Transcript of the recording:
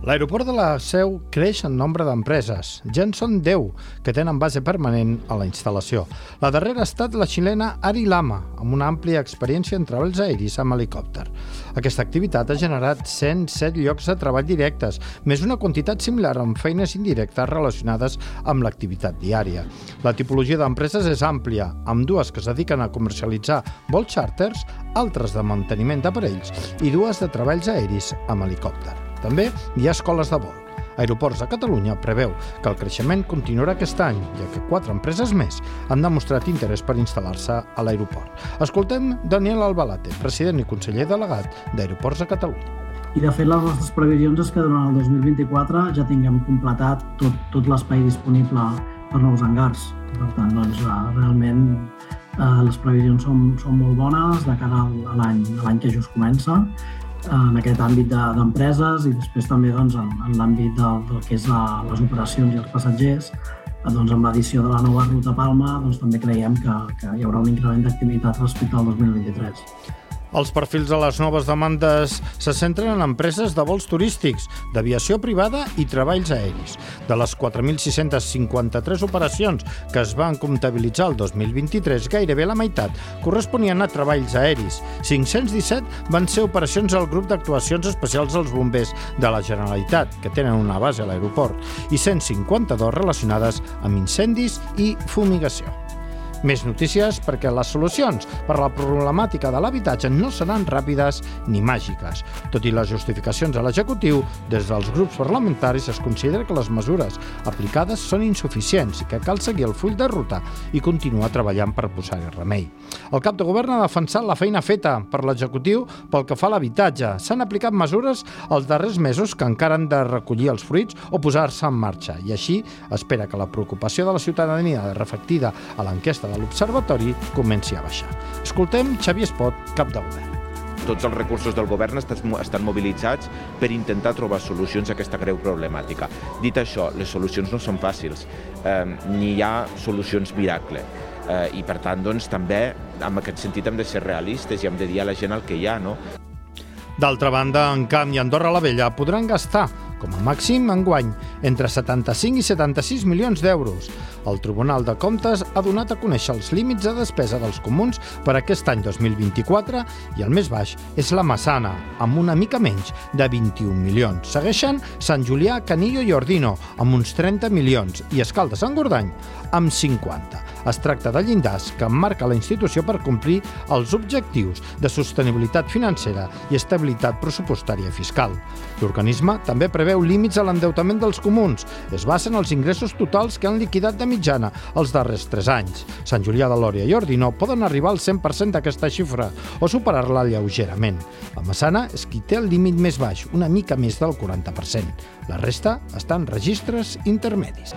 L'aeroport de la Seu creix en nombre d'empreses. Ja en són 10 que tenen base permanent a la instal·lació. La darrera ha estat la xilena Ari Lama, amb una àmplia experiència en treballs aeris amb helicòpter. Aquesta activitat ha generat 107 llocs de treball directes, més una quantitat similar amb feines indirectes relacionades amb l'activitat diària. La tipologia d'empreses és àmplia, amb dues que es dediquen a comercialitzar vols xàrters, altres de manteniment d'aparells i dues de treballs aeris amb helicòpter. També hi ha escoles de vol. Aeroports de Catalunya preveu que el creixement continuarà aquest any, ja que quatre empreses més han demostrat interès per instal·lar-se a l'aeroport. Escoltem Daniel Albalate, president i conseller delegat d'Aeroports de Catalunya. I de fet les nostres previsions és que durant el 2024 ja tinguem completat tot, tot l'espai disponible per nous hangars. Per tant, doncs, realment eh, les previsions són, són molt bones de cara a l'any que just comença en aquest àmbit d'empreses de, i després també doncs, en, en l'àmbit del, del que és la, les operacions i els passatgers, doncs, amb l'edició de la nova ruta Palma doncs, també creiem que, que hi haurà un increment d'activitat respecte al 2023. Els perfils de les noves demandes se centren en empreses de vols turístics, d'aviació privada i treballs aeris. De les 4.653 operacions que es van comptabilitzar el 2023, gairebé la meitat corresponien a treballs aeris. 517 van ser operacions al grup d'actuacions especials dels bombers de la Generalitat, que tenen una base a l'aeroport, i 152 relacionades amb incendis i fumigació. Més notícies perquè les solucions per la problemàtica de l'habitatge no seran ràpides ni màgiques. Tot i les justificacions a l'executiu, des dels grups parlamentaris es considera que les mesures aplicades són insuficients i que cal seguir el full de ruta i continuar treballant per posar-hi remei. El cap de govern ha defensat la feina feta per l'executiu pel que fa a l'habitatge. S'han aplicat mesures els darrers mesos que encara han de recollir els fruits o posar-se en marxa i així espera que la preocupació de la ciutadania reflectida a l'enquesta de l'Observatori comenci a baixar. Escoltem Xavier Espot, cap de govern tots els recursos del govern estan mobilitzats per intentar trobar solucions a aquesta greu problemàtica. Dit això, les solucions no són fàcils, eh, ni hi ha solucions miracle. Eh, I per tant, doncs, també, en aquest sentit, hem de ser realistes i hem de dir a la gent el que hi ha, no? D'altra banda, en Camp i Andorra la Vella podran gastar com a màxim enguany, entre 75 i 76 milions d'euros. El Tribunal de Comptes ha donat a conèixer els límits de despesa dels comuns per aquest any 2024 i el més baix és la Massana, amb una mica menys de 21 milions. Segueixen Sant Julià, Canillo i Ordino, amb uns 30 milions, i Escalda Sant Gordany, amb 50. Es tracta de llindars que marca la institució per complir els objectius de sostenibilitat financera i estabilitat pressupostària i fiscal. L'organisme també preveu límits a l'endeutament dels comuns. Es basen els ingressos totals que han liquidat de mitjana els darrers 3 anys. Sant Julià de Lòria i Ordino poden arribar al 100% d'aquesta xifra o superar-la lleugerament. La Massana és qui té el límit més baix, una mica més del 40%. La resta estan registres intermedis.